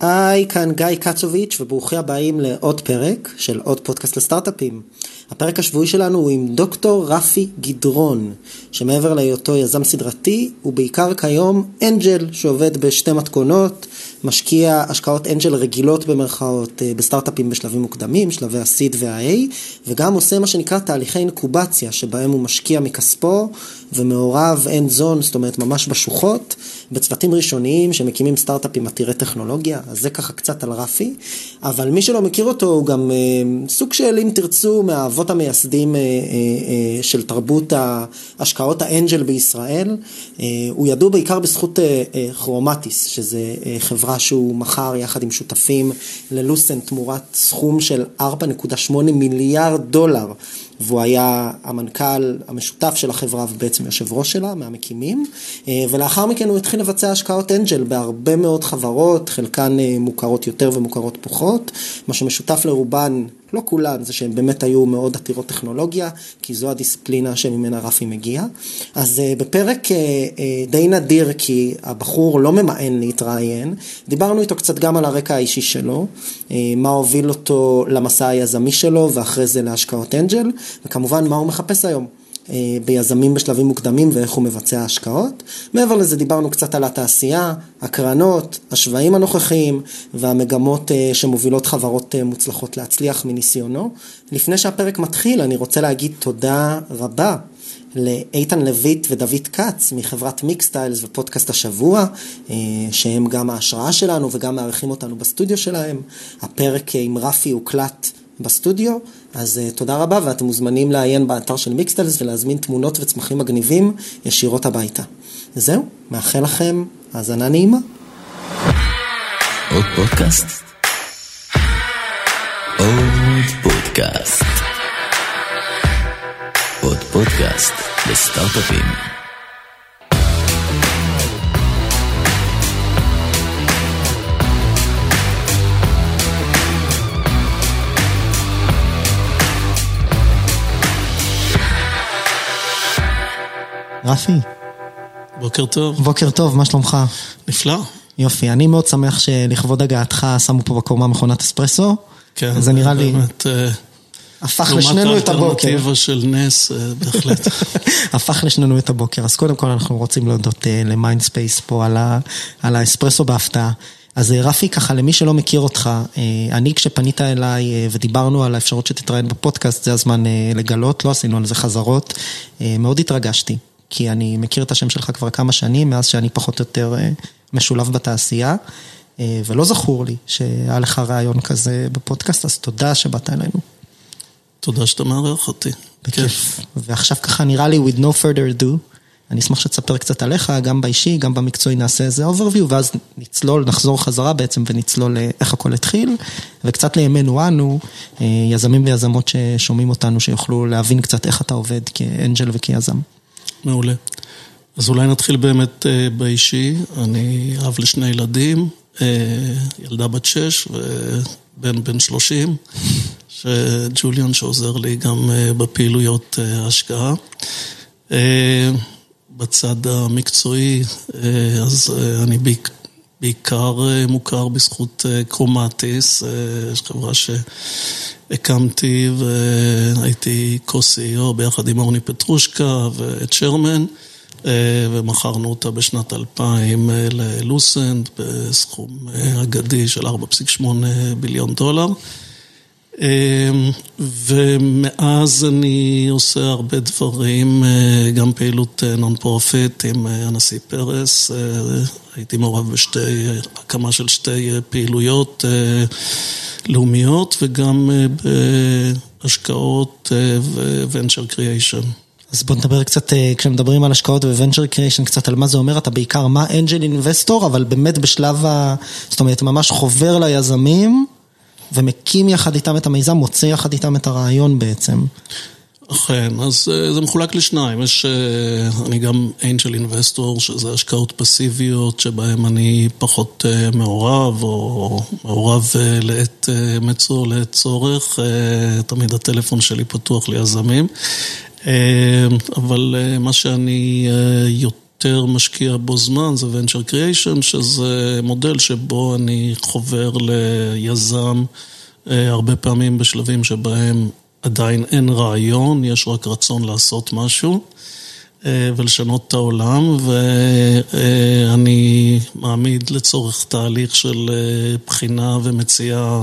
היי, כאן גיא קצוביץ' וברוכים הבאים לעוד פרק של עוד פודקאסט לסטארט-אפים. הפרק השבועי שלנו הוא עם דוקטור רפי גדרון, שמעבר להיותו יזם סדרתי, הוא בעיקר כיום אנג'ל שעובד בשתי מתכונות, משקיע השקעות אנג'ל רגילות במרכאות אה, בסטארט-אפים בשלבים מוקדמים, שלבי ה-seed וה-A, וגם עושה מה שנקרא תהליכי אינקובציה, שבהם הוא משקיע מכספו ומעורב end zone, זאת אומרת ממש בשוחות, בצוותים ראשוניים שמקימים סטארט-אפים עתירי טכנולוגיה, אז זה ככה קצת על רפי, אבל מי שלא מכיר אותו הוא גם אה, סוג של אם תרצו מהאבות המייסדים אה, אה, אה, של תרבות ההשקעות האנג'ל בישראל, אה, הוא ידוע בעיקר בזכות אה, אה, כרומטיס, שזה אה, חברה שהוא מכר יחד עם שותפים ללוסן תמורת סכום של 4.8 מיליארד דולר. והוא היה המנכ"ל המשותף של החברה ובעצם יושב ראש שלה, מהמקימים, אה, ולאחר מכן הוא התחיל לבצע השקעות אנג'ל בהרבה מאוד חברות, חלקן אה, מוכרות יותר ומוכרות פחות, מה שמשותף לרובן לא כולן, זה שהן באמת היו מאוד עתירות טכנולוגיה, כי זו הדיסציפלינה שממנה רפי מגיע. אז uh, בפרק uh, uh, די נדיר, כי הבחור לא ממאן להתראיין, דיברנו איתו קצת גם על הרקע האישי שלו, מה הוביל אותו למסע היזמי שלו, ואחרי זה להשקעות אנג'ל, וכמובן מה הוא מחפש היום. אה, ביזמים בשלבים מוקדמים ואיך הוא מבצע השקעות. מעבר לזה דיברנו קצת על התעשייה, הקרנות, השוואים הנוכחיים והמגמות אה, שמובילות חברות אה, מוצלחות להצליח מניסיונו. לפני שהפרק מתחיל אני רוצה להגיד תודה רבה לאיתן לויט ודוד כץ מחברת מיקסטיילס ופודקאסט השבוע, שהם גם ההשראה שלנו וגם מארחים אותנו בסטודיו שלהם. הפרק עם רפי הוקלט בסטודיו, אז uh, תודה רבה ואתם מוזמנים לעיין באתר של מיקסטלס ולהזמין תמונות וצמחים מגניבים ישירות הביתה. זהו, מאחל לכם האזנה נעימה. עוד פודקאסט? עוד פודקאסט. עוד פודקאסט לסטארט-אפים. רפי. בוקר טוב. בוקר טוב, מה שלומך? נפלא. יופי, אני מאוד שמח שלכבוד הגעתך שמו פה בקומה מכונת אספרסו. כן, זה נראה לי... באמת... אה, הפך לשנינו את הבוקר. לעומת האלטרנטיבה של נס, אה, בהחלט. הפך לשנינו את הבוקר. אז קודם כל אנחנו רוצים להודות אה, למיינדספייס פה על, ה, על האספרסו בהפתעה. אז רפי, ככה למי שלא מכיר אותך, אני כשפנית אליי ודיברנו על האפשרות שתתראיין בפודקאסט, זה הזמן לגלות, לא עשינו על זה חזרות, מאוד התרגשתי. כי אני מכיר את השם שלך כבר כמה שנים, מאז שאני פחות או יותר אה, משולב בתעשייה, אה, ולא זכור לי שהיה לך רעיון כזה בפודקאסט, אז תודה שבאת אלינו. תודה שאתה מארח אותי. בכיף. ועכשיו ככה נראה לי, with no further ado, אני אשמח שתספר קצת עליך, גם באישי, גם במקצועי נעשה איזה overview, ואז נצלול, נחזור חזרה בעצם ונצלול איך הכל התחיל, וקצת לימינו אנו, אה, יזמים ויזמות ששומעים אותנו, שיוכלו להבין קצת איך אתה עובד כאנג'ל וכיזם. מעולה. אז אולי נתחיל באמת אה, באישי. אני אב לשני ילדים, אה, ילדה בת שש ובן בן שלושים, שג'וליאן שעוזר לי גם אה, בפעילויות השקעה. בצד המקצועי, אז אני בעיקר מוכר בזכות קרומטיס, יש חברה שהקמתי והייתי co-CEO ביחד עם אורני פטרושקה ואת שרמן. אה, ומכרנו אותה בשנת 2000 אה, ללוסנד בסכום אה, אגדי של 4.8 ביליון דולר. ומאז אני עושה הרבה דברים, גם פעילות non-profit עם הנשיא פרס, הייתי מעורב בשתי, הקמה של שתי פעילויות לאומיות וגם בהשקעות ו-venture creation. אז בוא נדבר קצת, אה, כשמדברים על השקעות ו-venture creation, קצת על מה זה אומר, אתה בעיקר מה angel investor, אבל באמת בשלב ה... זאת אומרת, ממש חובר ליזמים, ומקים יחד איתם את המיזם, מוצא יחד איתם את הרעיון בעצם. אכן, אז אה, זה מחולק לשניים, יש, אה, אני גם אנג'ל אינבסטור, שזה השקעות פסיביות, שבהן אני פחות מעורב, או מעורב לעת מצוא, לעת צורך, תמיד הטלפון שלי פתוח ליזמים. אה, אבל אה, מה שאני אה, יותר יותר משקיע בו זמן זה Venture Creation, שזה מודל שבו אני חובר ליזם הרבה פעמים בשלבים שבהם עדיין אין רעיון, יש רק רצון לעשות משהו. ולשנות את העולם, ואני מעמיד לצורך תהליך של בחינה ומציע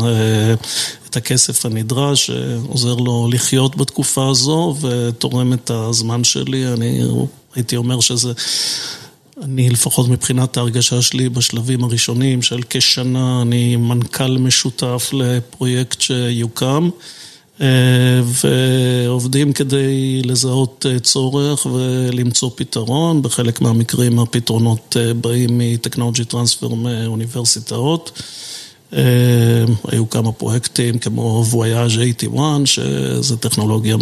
את הכסף הנדרש, שעוזר לו לחיות בתקופה הזו ותורם את הזמן שלי. אני הייתי אומר שזה, אני לפחות מבחינת ההרגשה שלי בשלבים הראשונים של כשנה, אני מנכ"ל משותף לפרויקט שיוקם. ועובדים כדי לזהות צורך ולמצוא פתרון, בחלק מהמקרים הפתרונות באים מ technology transfer מאוניברסיטאות. היו כמה פרויקטים כמו Voyage81, שזה טכנולוגיה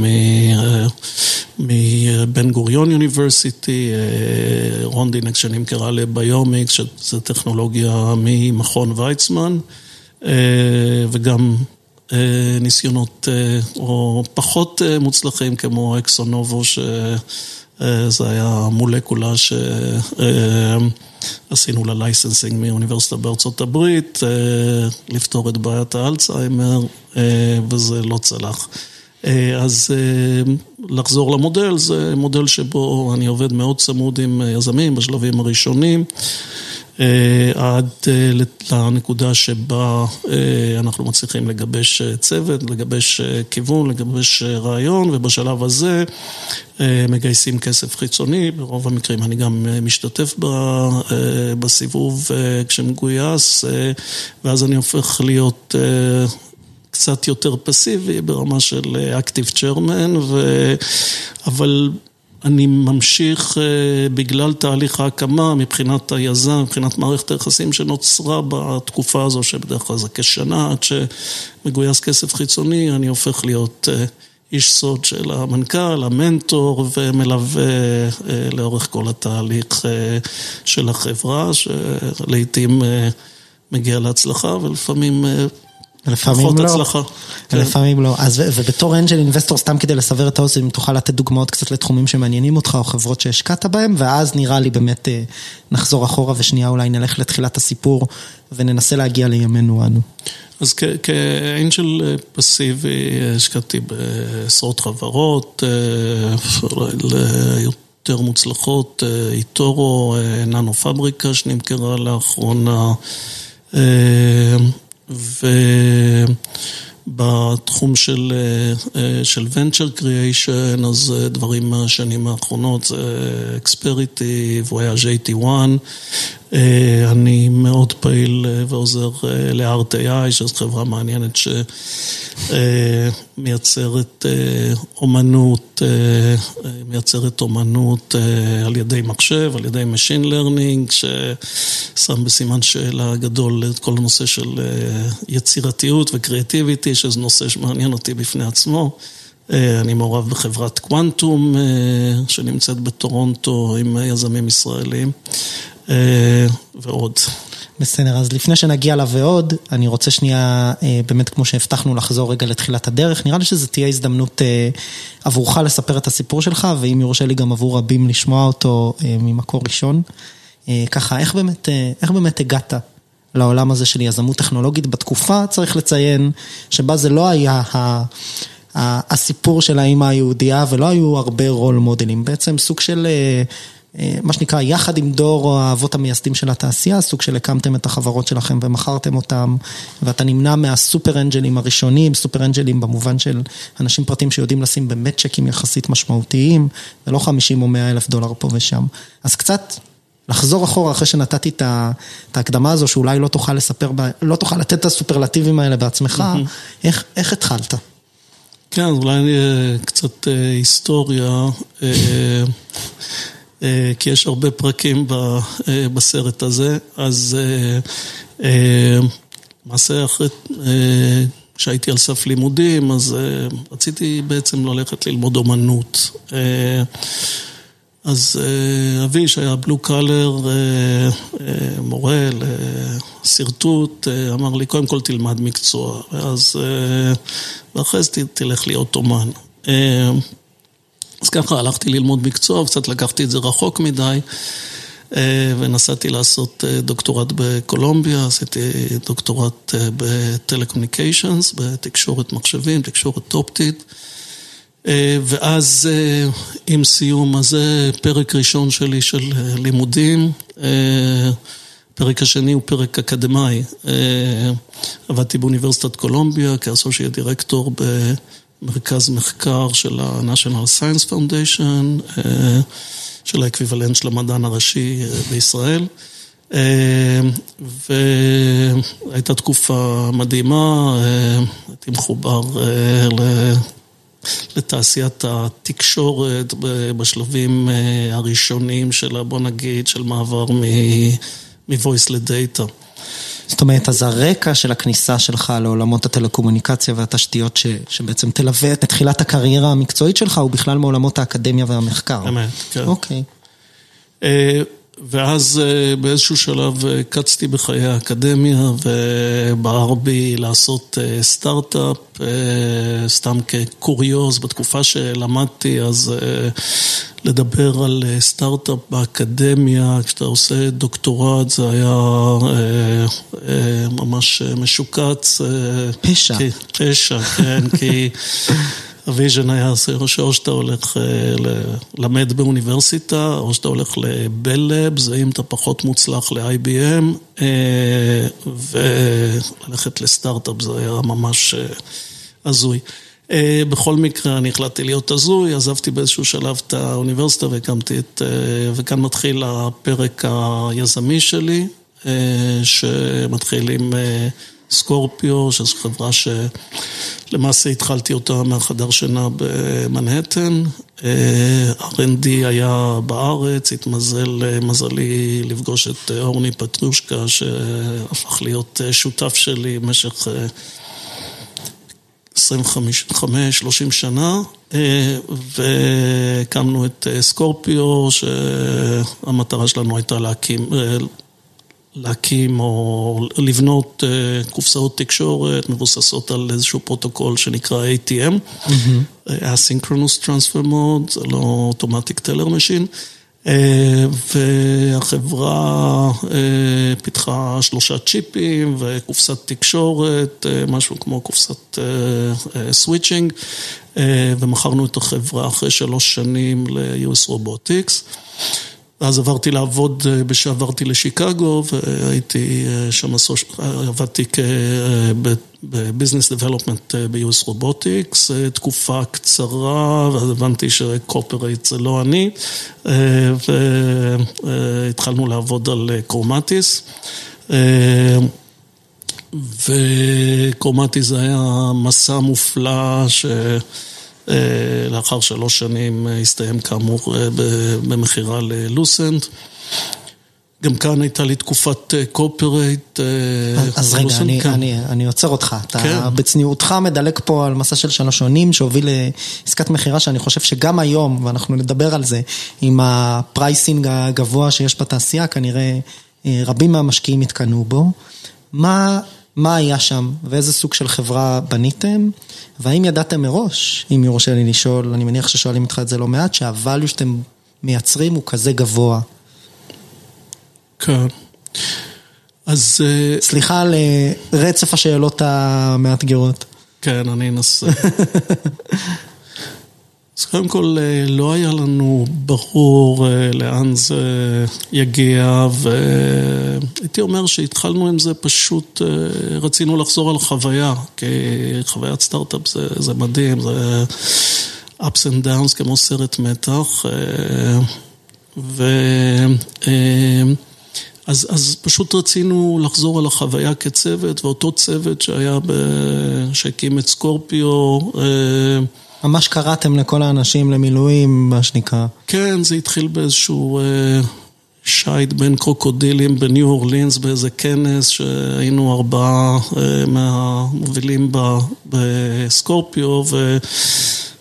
מבן גוריון University, Rondinex שנמכרה ל BiomX, שזה טכנולוגיה ממכון ויצמן, וגם ניסיונות או פחות מוצלחים כמו אקסונובו, שזה היה מולקולה שעשינו לה licensing מאוניברסיטה בארצות הברית, לפתור את בעיית האלצהיימר, וזה לא צלח. אז לחזור למודל, זה מודל שבו אני עובד מאוד צמוד עם יזמים בשלבים הראשונים. עד לנקודה שבה אנחנו מצליחים לגבש צוות, לגבש כיוון, לגבש רעיון, ובשלב הזה מגייסים כסף חיצוני, ברוב המקרים אני גם משתתף בסיבוב כשמגויס, ואז אני הופך להיות קצת יותר פסיבי ברמה של Active Chairman, אבל אני ממשיך בגלל תהליך ההקמה מבחינת היזם, מבחינת מערכת היחסים שנוצרה בתקופה הזו, שבדרך כלל זה כשנה עד שמגויס כסף חיצוני, אני הופך להיות איש סוד של המנכ"ל, המנטור, ומלווה לאורך כל התהליך של החברה, שלעיתים מגיע להצלחה ולפעמים פחות הצלחה. לפעמים לא. אז ובתור אנג'ל אינבסטור, סתם כדי לסבר את האוזן, אם תוכל לתת דוגמאות קצת לתחומים שמעניינים אותך, או חברות שהשקעת בהם, ואז נראה לי באמת נחזור אחורה ושנייה אולי נלך לתחילת הסיפור, וננסה להגיע לימינו אנו. אז כאנג'ל פסיבי, השקעתי בעשרות חברות, יותר מוצלחות, איטורו, ננו פבריקה שנמכרה לאחרונה. ובתחום של Venture Creation, אז דברים מהשנים האחרונות זה אקספריטי, וויאז' 81, אני מאוד פעיל ועוזר ל-ART.AI, שזו חברה מעניינת שמייצרת אומנות, מייצרת אומנות על ידי מחשב, על ידי Machine Learning, ששם בסימן שאלה גדול את כל הנושא של יצירתיות וקריאטיביטי, שזה נושא שמעניין אותי בפני עצמו. אני מעורב בחברת קוונטום, שנמצאת בטורונטו עם יזמים ישראלים. ועוד. בסדר, אז לפני שנגיע לה אני רוצה שנייה, באמת כמו שהבטחנו לחזור רגע לתחילת הדרך, נראה לי שזו תהיה הזדמנות עבורך לספר את הסיפור שלך, ואם יורשה לי גם עבור רבים לשמוע אותו ממקור ראשון. ככה, איך באמת, איך באמת הגעת לעולם הזה של יזמות טכנולוגית בתקופה, צריך לציין שבה זה לא היה הסיפור של האמא היהודייה, ולא היו הרבה רול מודלים, בעצם סוג של... מה שנקרא, יחד עם דור האבות המייסדים של התעשייה, סוג של הקמתם את החברות שלכם ומכרתם אותם, ואתה נמנע מהסופר אנג'לים הראשונים, סופר אנג'לים במובן של אנשים פרטיים שיודעים לשים באמת צ'קים יחסית משמעותיים, ולא 50 או 100 אלף דולר פה ושם. אז קצת לחזור אחורה אחרי שנתתי את ההקדמה הזו, שאולי לא תוכל לספר, לא תוכל לתת את הסופרלטיבים האלה בעצמך, איך התחלת? כן, אולי קצת היסטוריה. כי יש הרבה פרקים בסרט הזה, אז למעשה אחרי שהייתי על סף לימודים, אז רציתי בעצם ללכת ללמוד אומנות. אז אבי שהיה בלו קלר, מורה לשרטוט, אמר לי קודם כל תלמד מקצוע, ואז ואחרי זה תלך להיות אומן. אז ככה הלכתי ללמוד מקצוע, קצת לקחתי את זה רחוק מדי. ונסעתי לעשות דוקטורט בקולומביה, עשיתי דוקטורט בטלקומוניקיישנס, בתקשורת מחשבים, תקשורת אופטית. ואז עם סיום הזה, פרק ראשון שלי של לימודים, הפרק השני הוא פרק אקדמאי. עבדתי באוניברסיטת קולומביה כאסושיאט דירקטור במרכז מחקר של ה-National Science Foundation. של האקוויוולנט של המדען הראשי בישראל. והייתה תקופה מדהימה, הייתי מחובר לתעשיית התקשורת בשלבים הראשונים שלה, בוא נגיד, של מעבר מ-voice לדאטה. זאת אומרת, אז הרקע של הכניסה שלך לעולמות הטלקומוניקציה והתשתיות שבעצם תלווה את תחילת הקריירה המקצועית שלך, הוא בכלל מעולמות האקדמיה והמחקר. אמת, כן. אוקיי. ואז באיזשהו שלב קצתי בחיי האקדמיה ובער בי לעשות סטארט-אפ, סתם כקוריוז, בתקופה שלמדתי אז לדבר על סטארט-אפ באקדמיה, כשאתה עושה דוקטורט זה היה ממש משוקץ. פשע. פשע, כן, כי... ה vision היה שאו שאתה הולך ללמד באוניברסיטה, או שאתה הולך ל Bell Labs, ואם אתה פחות מוצלח ל-IBM, וללכת לסטארט-אפ זה היה ממש הזוי. בכל מקרה, אני החלטתי להיות הזוי, עזבתי באיזשהו שלב את האוניברסיטה והקמתי את... וכאן מתחיל הפרק היזמי שלי, שמתחיל עם... סקורפיו, שזו חברה שלמעשה התחלתי אותה מהחדר שינה במנהטן. R&D היה בארץ, התמזל מזלי לפגוש את אורני פטרושקה, שהפך להיות שותף שלי במשך 25-30 שנה, והקמנו את סקורפיו, שהמטרה שלנו הייתה להקים... להקים או לבנות קופסאות תקשורת מבוססות על איזשהו פרוטוקול שנקרא ATM, Asynchronous Transfer Mode, זה לא Automatic Teller Machine, והחברה פיתחה שלושה צ'יפים וקופסת תקשורת, משהו כמו קופסת switching, ומכרנו את החברה אחרי שלוש שנים ל-US Robotics. ואז עברתי לעבוד, כשעברתי לשיקגו והייתי שם, עבדתי ב business development ב-US Robotics, תקופה קצרה, ואז הבנתי ש corporate זה לא אני, והתחלנו לעבוד על Chromatis. ו Chromatis זה היה מסע מופלא ש... לאחר שלוש שנים הסתיים כאמור במכירה ל Lucent. גם כאן הייתה לי תקופת corporate. אז רגע, אני עוצר אותך. אתה בצניעותך מדלק פה על מסע של שלוש שנים שהוביל לעסקת מכירה שאני חושב שגם היום, ואנחנו נדבר על זה, עם ה pricing הגבוה שיש בתעשייה, כנראה רבים מהמשקיעים התקנו בו. מה... מה היה שם ואיזה סוג של חברה בניתם, והאם ידעתם מראש, אם יורשה לי לשאול, אני מניח ששואלים איתך את זה לא מעט, שהvalue שאתם מייצרים הוא כזה גבוה. כן. אז... סליחה על רצף השאלות המאתגרות. כן, אני אנסה. אז קודם כל, לא היה לנו ברור לאן זה יגיע, והייתי אומר שהתחלנו עם זה פשוט, רצינו לחזור על חוויה, כי חוויית סטארט-אפ זה, זה מדהים, זה ups and downs כמו סרט מתח, ו... אז, אז פשוט רצינו לחזור על החוויה כצוות, ואותו צוות שהיה, ב... שהקים את סקורפיו, ממש קראתם לכל האנשים למילואים, מה שנקרא. כן, זה התחיל באיזשהו שייט בין קרוקודילים בניו אורלינס, באיזה כנס שהיינו ארבעה מהמובילים בסקורפיו,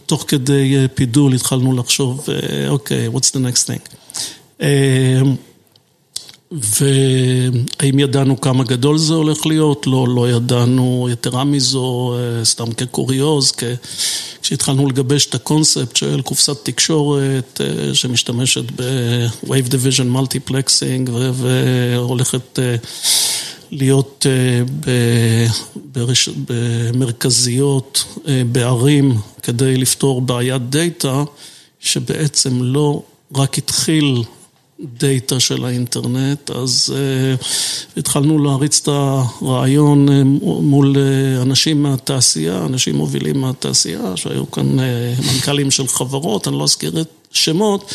ותוך כדי פידול התחלנו לחשוב, אוקיי, what's the next thing? והאם ידענו כמה גדול זה הולך להיות? לא, לא ידענו יתרה מזו, סתם כקוריוז, כ... כשהתחלנו לגבש את הקונספט של קופסת תקשורת שמשתמשת ב-Wave Division Multiplexing והולכת להיות ברש... במרכזיות בערים כדי לפתור בעיית דאטה, שבעצם לא רק התחיל דאטה של האינטרנט, אז uh, התחלנו להריץ את הרעיון uh, מול uh, אנשים מהתעשייה, אנשים מובילים מהתעשייה, שהיו כאן uh, מנכ"לים של חברות, אני לא אזכיר את שמות,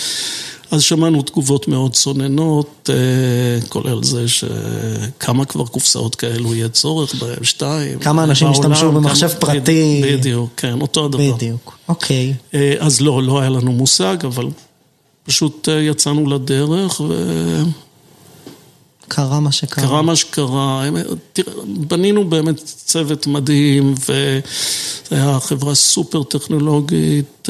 אז שמענו תגובות מאוד צוננות, uh, כולל זה שכמה כבר קופסאות כאלו יהיה צורך בהם, שתיים. כמה אנשים השתמשו במחשב כמה... פרטי. בדיוק, כן, אותו הדבר. בדיוק, אוקיי. Uh, אז לא, לא היה לנו מושג, אבל... פשוט יצאנו לדרך ו... קרה מה שקרה. קרה מה שקרה. תראה, בנינו באמת צוות מדהים, וזו הייתה חברה סופר טכנולוגית.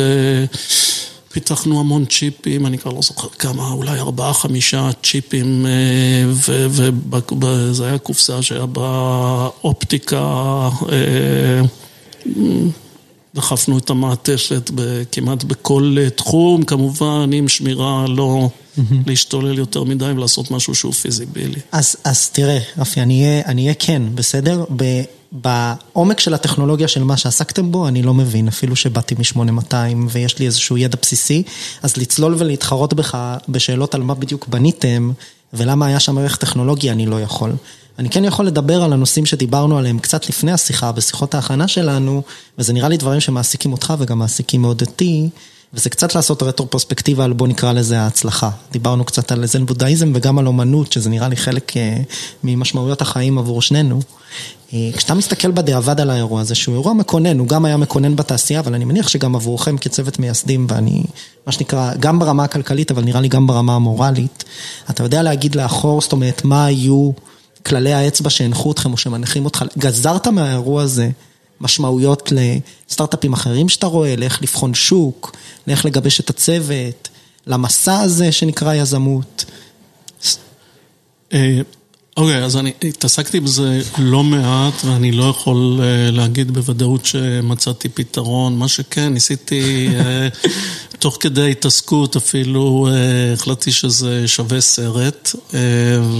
פיתחנו המון צ'יפים, אני כבר לא זוכר כמה, אולי ארבעה, חמישה צ'יפים, וזו הייתה קופסה שהיה בה אופטיקה. דחפנו את המעטפת כמעט בכל תחום, כמובן עם שמירה לא להשתולל יותר מדי ולעשות משהו שהוא פיזיבילי. אז, אז תראה, רפי, אני אהיה כן, בסדר? בעומק של הטכנולוגיה של מה שעסקתם בו, אני לא מבין, אפילו שבאתי מ-8200 ויש לי איזשהו ידע בסיסי, אז לצלול ולהתחרות בך בשאלות על מה בדיוק בניתם ולמה היה שם ערך טכנולוגי, אני לא יכול. אני כן יכול לדבר על הנושאים שדיברנו עליהם קצת לפני השיחה, בשיחות ההכנה שלנו, וזה נראה לי דברים שמעסיקים אותך וגם מעסיקים מאוד אותי, וזה קצת לעשות רטרופרספקטיבה על בוא נקרא לזה ההצלחה. דיברנו קצת על זן בודהיזם וגם על אומנות, שזה נראה לי חלק ממשמעויות החיים עבור שנינו. כשאתה מסתכל בדיעבד על האירוע הזה, שהוא אירוע מקונן, הוא גם היה מקונן בתעשייה, אבל אני מניח שגם עבורכם כצוות מייסדים, ואני, מה שנקרא, גם ברמה הכלכלית, אבל נראה לי גם ברמה המורלית, אתה יודע להגיד לאחור, זאת אומרת, מה היו... כללי האצבע שהנחו אתכם או שמנחים אותך, גזרת מהאירוע הזה משמעויות לסטארט-אפים אחרים שאתה רואה, לאיך לבחון שוק, לאיך לגבש את הצוות, למסע הזה שנקרא יזמות. אוקיי, okay, אז אני התעסקתי בזה לא מעט ואני לא יכול להגיד בוודאות שמצאתי פתרון. מה שכן, ניסיתי תוך כדי התעסקות אפילו החלטתי שזה שווה סרט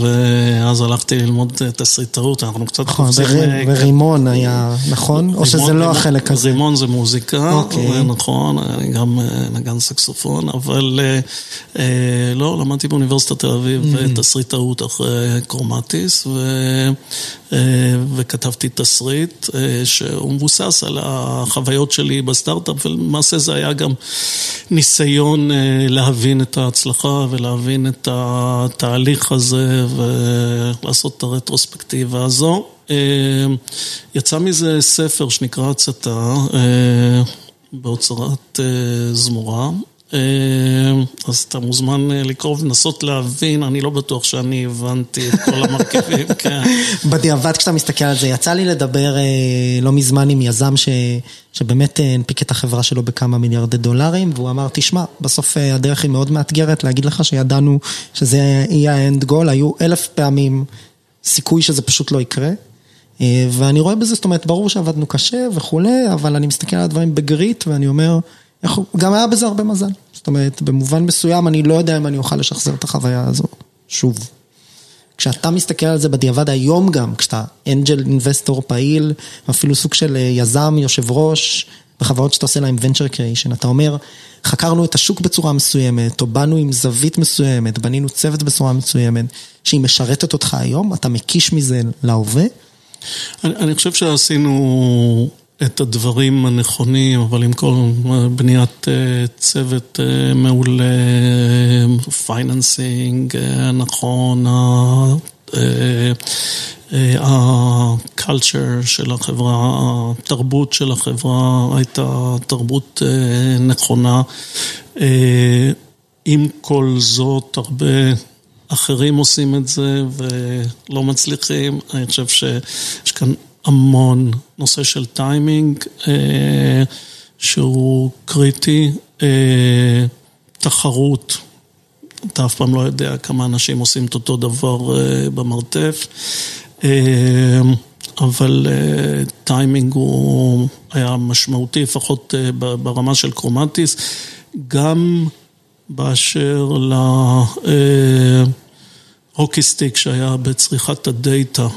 ואז הלכתי ללמוד תסריטאות, אנחנו קצת חופשים. ורימון היה, נכון? או שזה לא החלק הזה? רימון זה מוזיקה, נכון, אני גם נגן סקסופון, אבל לא, למדתי באוניברסיטת תל אביב תסריטאות אחרי קרומטיס וכתבתי תסריט שהוא מבוסס על החוויות שלי בסטארט-אפ ולמעשה זה היה גם ניסיון להבין את ההצלחה ולהבין את התהליך הזה ולעשות את הרטרוספקטיבה הזו. יצא מזה ספר שנקרא הצתה בהוצרת זמורה. אז אתה מוזמן לקרוא ולנסות להבין, אני לא בטוח שאני הבנתי את כל המרכיבים, כן. בדיעבד כשאתה מסתכל על זה, יצא לי לדבר לא מזמן עם יזם ש... שבאמת הנפיק את החברה שלו בכמה מיליארדי דולרים, והוא אמר, תשמע, בסוף הדרך היא מאוד מאתגרת להגיד לך שידענו שזה יהיה האנד גול, היו אלף פעמים סיכוי שזה פשוט לא יקרה. ואני רואה בזה, זאת אומרת, ברור שעבדנו קשה וכולי, אבל אני מסתכל על הדברים בגריט ואני אומר, גם היה בזה הרבה מזל. זאת אומרת, במובן מסוים אני לא יודע אם אני אוכל לשחזר את החוויה הזו, שוב. כשאתה מסתכל על זה בדיעבד היום גם, כשאתה אנג'ל אינבסטור פעיל, אפילו סוג של יזם, יושב ראש, בחברות שאתה עושה להם venture creation, אתה אומר, חקרנו את השוק בצורה מסוימת, או באנו עם זווית מסוימת, בנינו צוות בצורה מסוימת, שהיא משרתת אותך היום, אתה מקיש מזה להווה? אני, אני חושב שעשינו... את הדברים הנכונים, אבל עם כל בניית צוות מעולה, financing נכון, ה-culture של החברה, התרבות של החברה הייתה תרבות נכונה. עם כל זאת, הרבה אחרים עושים את זה ולא מצליחים. אני חושב שיש כאן... המון. נושא של טיימינג שהוא קריטי, תחרות. אתה אף פעם לא יודע כמה אנשים עושים את אותו דבר במרתף. אבל טיימינג הוא היה משמעותי, לפחות ברמה של קרומטיס, גם באשר להוקיסטיק שהיה בצריכת הדאטה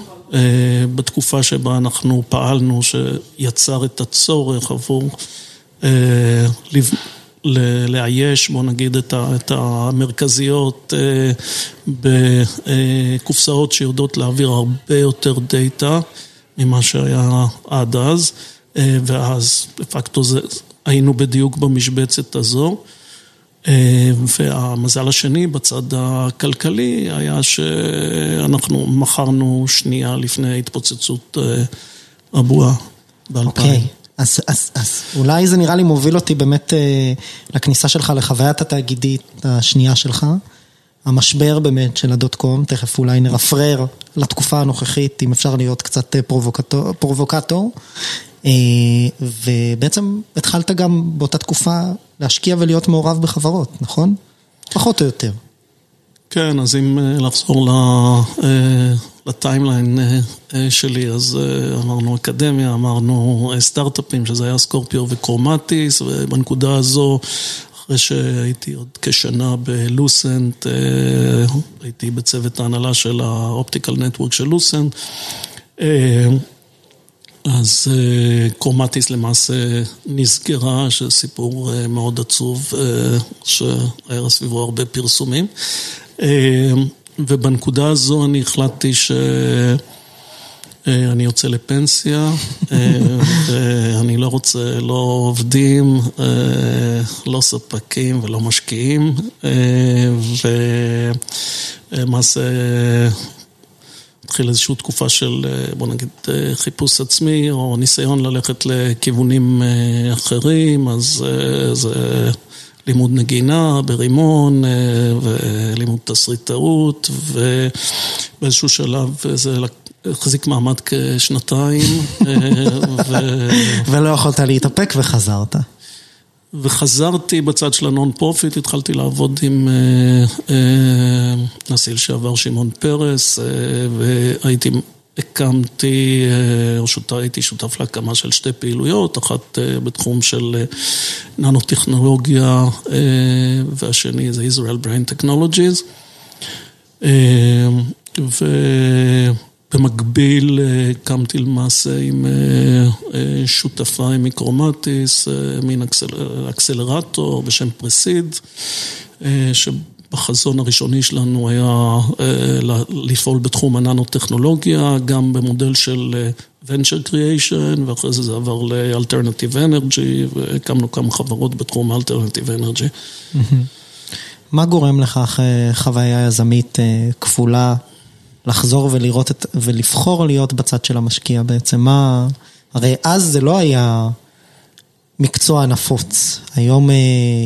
בתקופה שבה אנחנו פעלנו, שיצר את הצורך עבור לאייש, בוא נגיד, את המרכזיות בקופסאות שיודעות להעביר הרבה יותר דאטה ממה שהיה עד אז, ואז דה פקטו היינו בדיוק במשבצת הזו. והמזל השני בצד הכלכלי היה שאנחנו מכרנו שנייה לפני התפוצצות הבועה ב-2000. אוקיי, אז אולי זה נראה לי מוביל אותי באמת לכניסה שלך לחוויית התאגידית השנייה שלך. המשבר באמת של הדוט קום, תכף אולי נרפרר לתקופה הנוכחית, אם אפשר להיות קצת פרובוקטור. ובעצם התחלת גם באותה תקופה להשקיע ולהיות מעורב בחברות, נכון? פחות או יותר. כן, אז אם לחזור ל timeline שלי, אז אמרנו אקדמיה, אמרנו סטארט-אפים, שזה היה Scorpio ו Chromatis, ובנקודה הזו, אחרי שהייתי עוד כשנה ב Lucent, הייתי בצוות ההנהלה של ה optical network של Lucent. אז Chromatis למעשה נסגרה, שזה סיפור מאוד עצוב, שהיה סביבו הרבה פרסומים. ובנקודה הזו אני החלטתי שאני יוצא לפנסיה, ואני לא רוצה לא עובדים, לא ספקים ולא משקיעים, ולמעשה התחיל איזושהי תקופה של, בוא נגיד, חיפוש עצמי, או ניסיון ללכת לכיוונים אחרים, אז זה לימוד נגינה ברימון, ולימוד תסריטאות, ובאיזשהו שלב זה החזיק מעמד כשנתיים. ולא יכולת להתאפק וחזרת. וחזרתי בצד של ה non-profit, התחלתי לעבוד עם נשיא לשעבר שמעון פרס, והייתי, הקמתי, הייתי שותף להקמה של שתי פעילויות, אחת בתחום של ננו-טכנולוגיה, והשני זה Israel Brain Technologies. במקביל הקמתי למעשה עם שותפה עם מיקרומטיס, מין אקסלרטור בשם פרסיד, שבחזון הראשוני שלנו היה לפעול בתחום הננו-טכנולוגיה, גם במודל של venture creation, ואחרי זה זה עבר ל-alternative energy, והקמנו כמה חברות בתחום alternative energy. מה גורם אחרי חוויה יזמית כפולה? לחזור ולראות את, ולבחור להיות בצד של המשקיע בעצם, מה, הרי אז זה לא היה מקצוע נפוץ, היום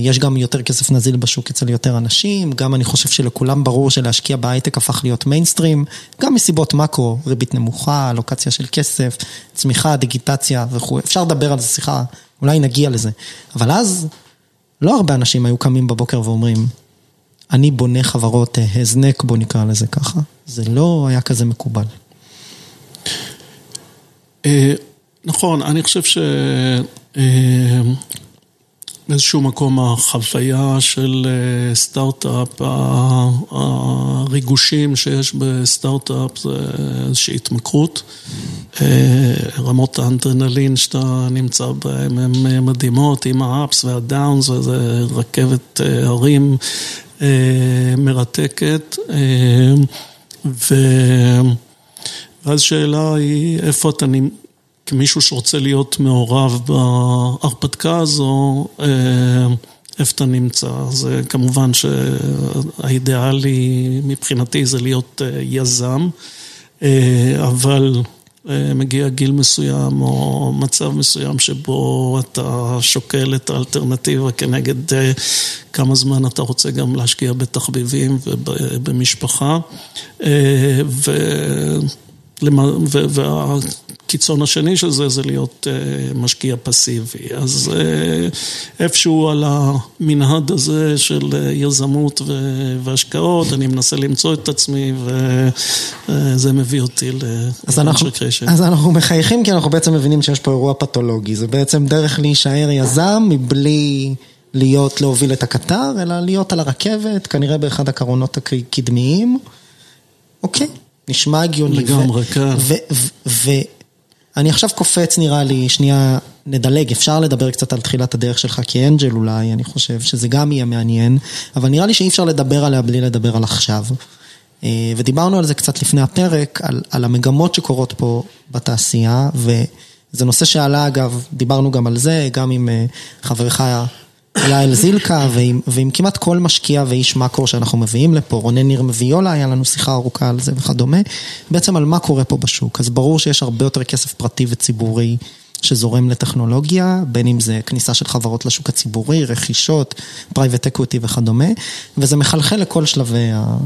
יש גם יותר כסף נזיל בשוק אצל יותר אנשים, גם אני חושב שלכולם ברור שלהשקיע בהייטק הפך להיות מיינסטרים, גם מסיבות מאקרו, ריבית נמוכה, לוקציה של כסף, צמיחה, דיגיטציה וכו', אפשר לדבר על זה, סליחה, אולי נגיע לזה, אבל אז לא הרבה אנשים היו קמים בבוקר ואומרים, אני בונה חברות הזנק, בוא נקרא לזה ככה. זה לא היה כזה מקובל. נכון, אני חושב שבאיזשהו מקום החוויה של סטארט-אפ, הריגושים שיש בסטארט-אפ זה איזושהי התמכרות. רמות האנדרנלין שאתה נמצא בהן הן מדהימות עם האפס והדאונס וזה רכבת הרים. מרתקת, ואז שאלה היא איפה אתה, כמישהו שרוצה להיות מעורב בהרפתקה הזו, איפה אתה נמצא? זה כמובן שהאידיאלי מבחינתי זה להיות יזם, אבל מגיע גיל מסוים או מצב מסוים שבו אתה שוקל את האלטרנטיבה כנגד כמה זמן אתה רוצה גם להשקיע בתחביבים ובמשפחה. הקיצון השני של זה, זה להיות משקיע פסיבי. אז איפשהו על המנהד הזה של יזמות והשקעות, אני מנסה למצוא את עצמי, וזה מביא אותי ל-venture creation. אז אנחנו מחייכים כי אנחנו בעצם מבינים שיש פה אירוע פתולוגי. זה בעצם דרך להישאר יזם מבלי... להיות, להוביל את הקטר, אלא להיות על הרכבת, כנראה באחד הקרונות הקדמיים. אוקיי, נשמע הגיוני. לגמרי, כן. ואני עכשיו קופץ, נראה לי, שנייה, נדלג, אפשר לדבר קצת על תחילת הדרך שלך כאנג'ל אולי, אני חושב שזה גם יהיה מעניין, אבל נראה לי שאי אפשר לדבר עליה בלי לדבר על עכשיו. אה, ודיברנו על זה קצת לפני הפרק, על, על המגמות שקורות פה בתעשייה, וזה נושא שעלה אגב, דיברנו גם על זה, גם עם אה, חברך יעל זילקה, ועם, ועם כמעט כל משקיע ואיש מאקרו שאנחנו מביאים לפה, רונן ניר מביולה, היה לנו שיחה ארוכה על זה וכדומה, בעצם על מה קורה פה בשוק. אז ברור שיש הרבה יותר כסף פרטי וציבורי שזורם לטכנולוגיה, בין אם זה כניסה של חברות לשוק הציבורי, רכישות, private equity וכדומה, וזה מחלחל לכל שלבי ה...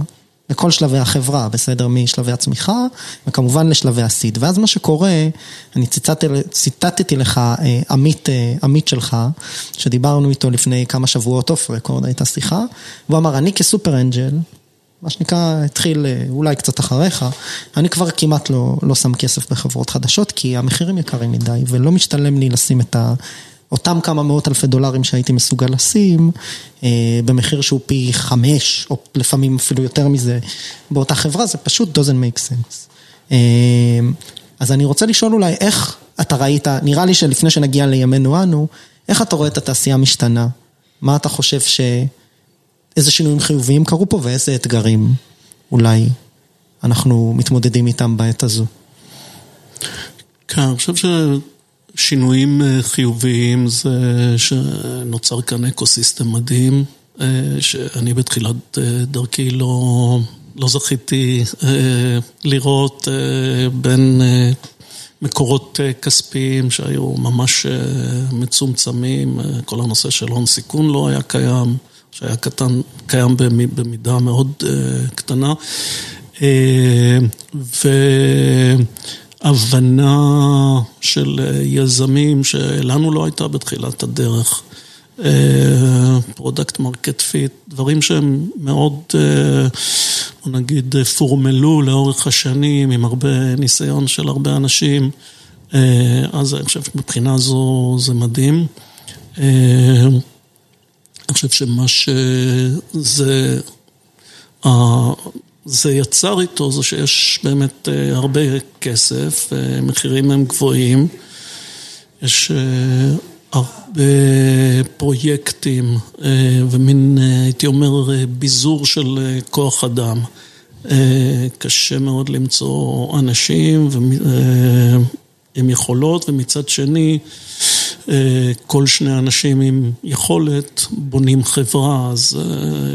לכל שלבי החברה, בסדר? משלבי הצמיחה, וכמובן לשלבי ה seed. ואז מה שקורה, אני ציטטתי, ציטטתי לך אה, עמית, אה, עמית שלך, שדיברנו איתו לפני כמה שבועות off record, הייתה שיחה, והוא אמר, אני כסופר אנג'ל, מה שנקרא, התחיל אה, אולי קצת אחריך, אני כבר כמעט לא, לא שם כסף בחברות חדשות, כי המחירים יקרים מדי, ולא משתלם לי לשים את ה... אותם כמה מאות אלפי דולרים שהייתי מסוגל לשים, אה, במחיר שהוא פי חמש, או לפעמים אפילו יותר מזה, באותה חברה, זה פשוט doesn't make sense. אה, אז אני רוצה לשאול אולי איך אתה ראית, נראה לי שלפני שנגיע לימינו אנו, איך אתה רואה את התעשייה משתנה? מה אתה חושב ש... איזה שינויים חיוביים קרו פה ואיזה אתגרים אולי אנחנו מתמודדים איתם בעת הזו? כן, אני חושב ש... שינויים אה, חיוביים זה שנוצר כאן אקו סיסטם מדהים, אה, שאני בתחילת אה, דרכי לא, לא זכיתי לראות בין מקורות כספיים שהיו ממש מצומצמים, כל הנושא של הון סיכון לא היה קיים, שהיה קטן, קיים במידה מאוד קטנה. ו... הבנה של אה, יזמים שלנו לא הייתה בתחילת הדרך. product market fit, דברים שהם מאוד, אה, בוא נגיד, פורמלו לאורך השנים עם הרבה ניסיון של הרבה אנשים, אה, אז אני חושב שמבחינה זו זה מדהים. אני חושב שמה שזה... זה יצר איתו זה שיש באמת אה, הרבה כסף, אה, מחירים הם גבוהים, יש אה, הרבה פרויקטים ומין, הייתי אומר, ביזור של כוח אדם. קשה מאוד למצוא אנשים עם יכולות, ומצד שני, כל שני אנשים עם יכולת בונים חברה, אז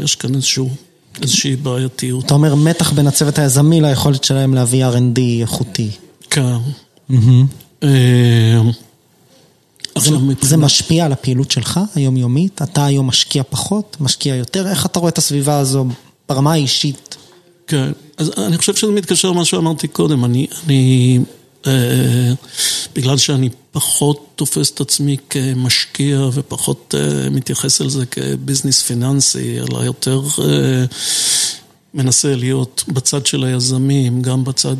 יש כאן איזשהו איזושהי בעייתיות. אתה אומר מתח בין הצוות היזמי ליכולת שלהם להביא R&D איכותי. כן. אה, זה משפיע על הפעילות שלך היומיומית? אתה היום משקיע פחות, משקיע יותר? איך אתה רואה את הסביבה הזו ברמה האישית? כן, אז אני חושב שזה מתקשר למה שאמרתי קודם. אני, אני בגלל שאני פחות תופס את עצמי כמשקיע ופחות אה, מתייחס אל זה כביזנס פיננסי, אלא יותר אה, מנסה להיות בצד של היזמים, גם בצד,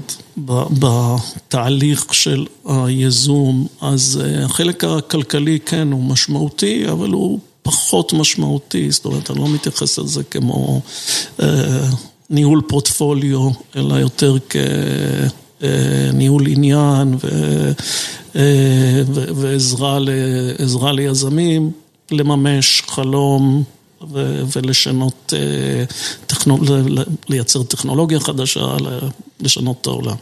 בתהליך של היזום, אז החלק הכלכלי כן הוא משמעותי, אבל הוא פחות משמעותי, זאת אומרת, אני לא מתייחס לזה כמו ניהול פורטפוליו, אלא יותר כ... ניהול עניין אה, ועזרה ליזמים לממש חלום ולשנות, אה, לייצר טכנולוגיה חדשה, לשנות את העולם.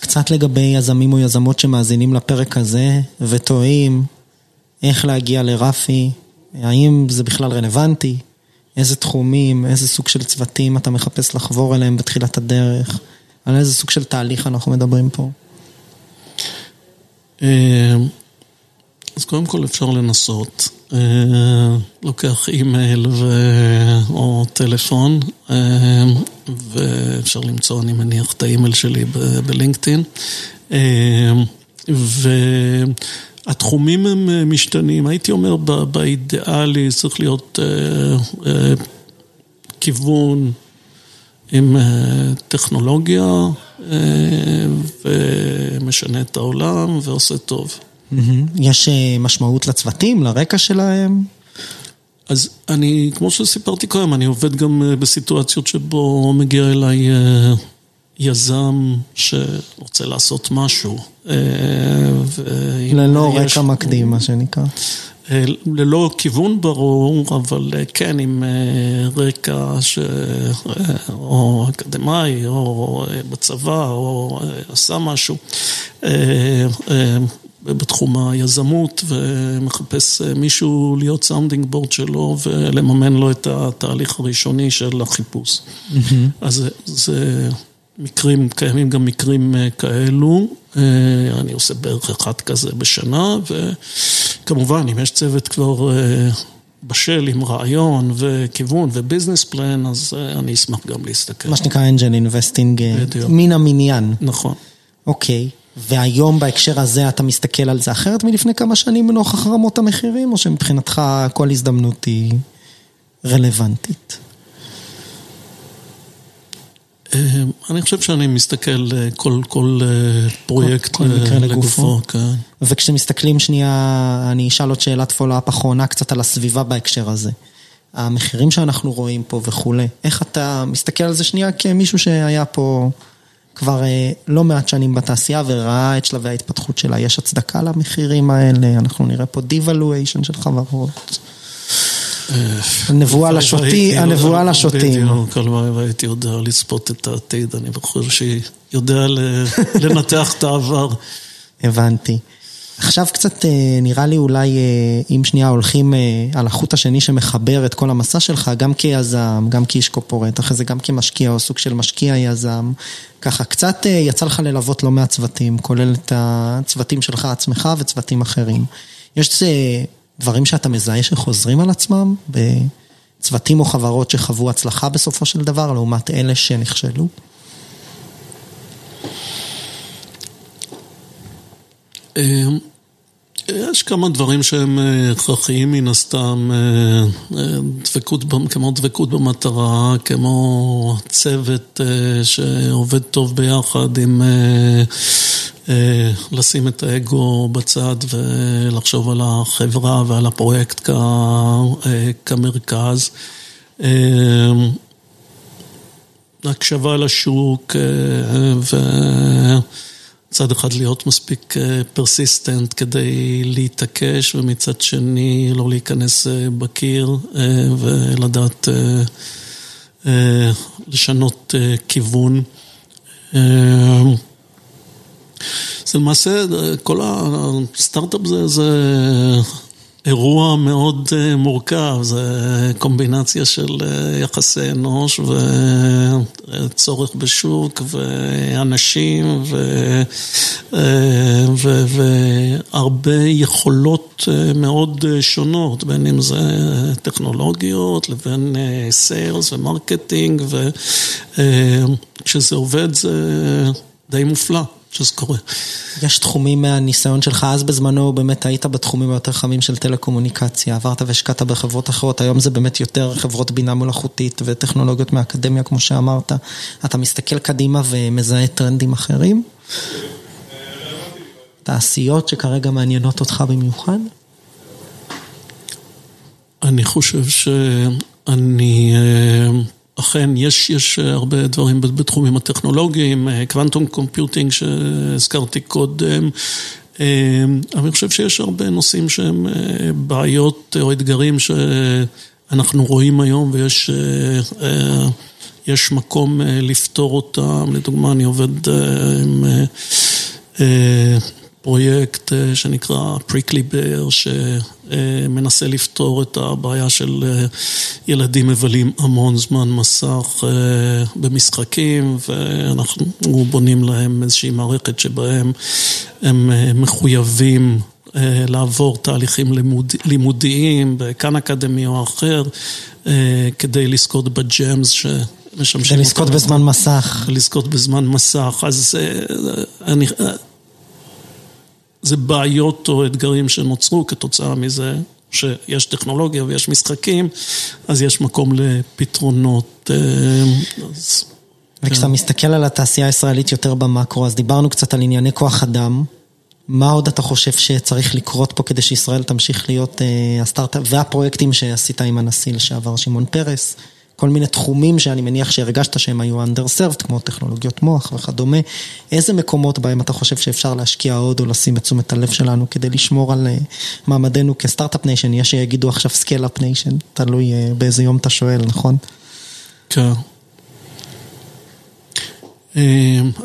קצת לגבי יזמים או יזמות שמאזינים לפרק הזה ותוהים איך להגיע לרפי, האם זה בכלל רלוונטי, איזה תחומים, איזה סוג של צוותים אתה מחפש לחבור אליהם בתחילת הדרך. על איזה סוג של תהליך אנחנו מדברים פה? אה, אז קודם כל אפשר לנסות. אה, לוקח אימייל או טלפון, אה, ואפשר למצוא, אני מניח, את האימייל שלי בלינקדאין. והתחומים הם משתנים. הייתי אומר, באידיאלי צריך להיות כיוון עם טכנולוגיה ומשנה את העולם ועושה טוב. יש משמעות לצוותים, לרקע שלהם? אז אני, כמו שסיפרתי קודם, אני עובד גם בסיטואציות שבו מגיע אליי יזם שרוצה לעשות משהו. ללא רקע מקדים, מה שנקרא. ללא כיוון ברור, אבל כן עם רקע ש... או אקדמאי, או בצבא, או עשה משהו. בתחום היזמות ומחפש מישהו להיות sounding board שלו ולממן לו את התהליך הראשוני של החיפוש. אז זה מקרים, קיימים גם מקרים כאלו, אני עושה בערך אחד כזה בשנה וכמובן אם יש צוות כבר בשל עם רעיון וכיוון ו business plan אז אני אשמח גם להסתכל. מה שנקרא angel investing מן המניין. נכון. אוקיי. והיום בהקשר הזה אתה מסתכל על זה אחרת מלפני כמה שנים נוכח רמות המחירים, או שמבחינתך כל הזדמנות היא רלוונטית? אני חושב שאני מסתכל כל, כל פרויקט כל, כל מקרה לגופו. כן. וכשמסתכלים שנייה, אני אשאל עוד שאלת follow-up אחרונה קצת על הסביבה בהקשר הזה. המחירים שאנחנו רואים פה וכולי, איך אתה מסתכל על זה שנייה כמישהו שהיה פה... כבר לא מעט שנים בתעשייה וראה את שלבי ההתפתחות שלה. יש הצדקה למחירים האלה, אנחנו נראה פה devaluation של חברות. הנבואה לשוטים, הנבואה לשוטים. בדיוק, הלוואי והייתי יודע לצפות את העתיד, אני בחור שיודע לנתח את העבר. הבנתי. עכשיו קצת נראה לי אולי אם שנייה הולכים על החוט השני שמחבר את כל המסע שלך, גם כיזם, גם כאיש קופורט, אחרי זה גם כמשקיע או סוג של משקיע יזם, ככה קצת יצא לך ללוות לא מעט צוותים, כולל את הצוותים שלך עצמך וצוותים אחרים. יש דברים שאתה מזהה שחוזרים על עצמם בצוותים או חברות שחוו הצלחה בסופו של דבר, לעומת אלה שנכשלו? יש כמה דברים שהם הכרחיים מן הסתם, דבקות, כמו דבקות במטרה, כמו צוות שעובד טוב ביחד עם לשים את האגו בצד ולחשוב על החברה ועל הפרויקט כמרכז. הקשבה לשוק ו... מצד אחד להיות מספיק פרסיסטנט כדי להתעקש ומצד שני לא להיכנס בקיר ולדעת לשנות כיוון. זה למעשה, כל הסטארט-אפ זה, זה אירוע מאוד מורכב, זה קומבינציה של יחסי אנוש וצורך בשוק ואנשים והרבה יכולות מאוד שונות, בין אם זה טכנולוגיות לבין sales ו marketing וכשזה עובד זה די מופלא. שזה קורה. יש תחומים מהניסיון שלך, אז בזמנו באמת היית בתחומים היותר חמים של טלקומוניקציה, עברת והשקעת בחברות אחרות, היום זה באמת יותר חברות בינה מלאכותית וטכנולוגיות מהאקדמיה, כמו שאמרת. אתה מסתכל קדימה ומזהה טרנדים אחרים? תעשיות שכרגע מעניינות אותך במיוחד? אני חושב שאני... אכן, יש, יש הרבה דברים בתחומים הטכנולוגיים, קוונטום קומפיוטינג שהזכרתי קודם, אבל אני חושב שיש הרבה נושאים שהם בעיות או אתגרים שאנחנו רואים היום ויש יש מקום לפתור אותם, לדוגמה אני עובד עם פרויקט שנקרא פריקלי בר, שמנסה לפתור את הבעיה של ילדים מבלים המון זמן מסך במשחקים, ואנחנו בונים להם איזושהי מערכת שבהם הם מחויבים לעבור תהליכים לימודיים, בכאן אקדמי או אחר, כדי לזכות בג'אמס ש... משמשים אותם. לזכות בזמן מסך. לזכות בזמן מסך, אז אני... זה בעיות או אתגרים שנוצרו כתוצאה מזה שיש טכנולוגיה ויש משחקים, אז יש מקום לפתרונות. אז... וכשאתה מסתכל על התעשייה הישראלית יותר במקרו, אז דיברנו קצת על ענייני כוח אדם. מה עוד אתה חושב שצריך לקרות פה כדי שישראל תמשיך להיות uh, הסטארט-אפ והפרויקטים שעשית עם הנשיא לשעבר שמעון פרס? כל מיני תחומים שאני מניח שהרגשת שהם היו underserved, כמו טכנולוגיות מוח וכדומה. איזה מקומות בהם אתה חושב שאפשר להשקיע עוד או לשים את תשומת הלב שלנו כדי לשמור על uh, מעמדנו כ start-up nation? יש שיגידו עכשיו scale-up nation, תלוי uh, באיזה יום אתה שואל, נכון? כן.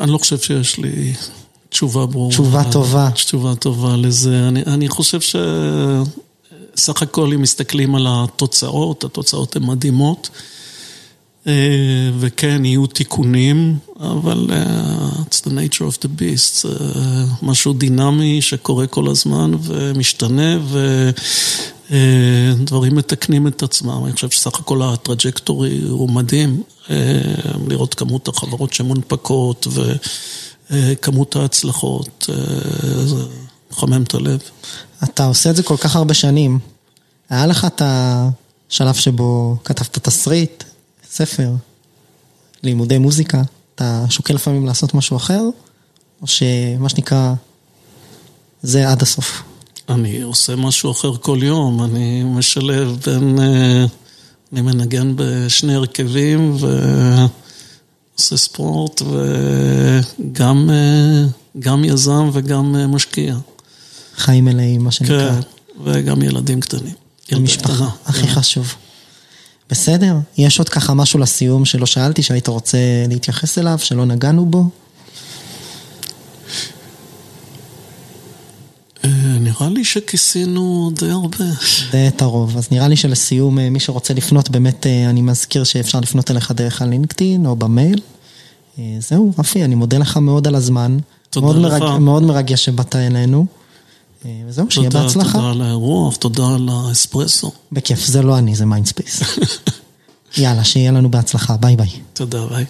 אני לא חושב שיש לי תשובה ברורה. תשובה טובה. תשובה טובה לזה. אני, אני חושב שסך הכל אם מסתכלים על התוצאות, התוצאות הן מדהימות. וכן, יהיו תיקונים, אבל uh, it's the nature of the beast, זה משהו דינמי שקורה כל הזמן ומשתנה ודברים מתקנים את עצמם. אני חושב שסך הכל הטראג'קטורי הוא מדהים, לראות כמות החברות שמונפקות ו... כמות ההצלחות, זה מחמם את הלב. אתה עושה את זה כל כך הרבה שנים. היה לך את השלב שבו כתבת תסריט, ספר, לימודי מוזיקה, אתה שוקל לפעמים לעשות משהו אחר, או שמה שנקרא, זה עד הסוף? אני עושה משהו אחר כל יום, אני משלב בין, אני מנגן בשני הרכבים ו... עושה ספורט וגם יזם וגם משקיע. חיים מלאים, מה שנקרא. כן, וגם ילדים קטנים. משפחה, הכי חשוב. בסדר, יש עוד ככה משהו לסיום שלא שאלתי, שהיית רוצה להתייחס אליו, שלא נגענו בו? נראה לי שכיסינו די הרבה. די את הרוב. אז נראה לי שלסיום, מי שרוצה לפנות, באמת אני מזכיר שאפשר לפנות אליך דרך הלינקדאין או במייל. זהו, רפי, אני מודה לך מאוד על הזמן. תודה מאוד לך. מרג... מאוד מרגש שבאת אלינו. וזהו, שיהיה בהצלחה. תודה על האירוח, תודה על האספרסו. בכיף, זה לא אני, זה Mindspace. יאללה, שיהיה לנו בהצלחה, ביי ביי. תודה, ביי.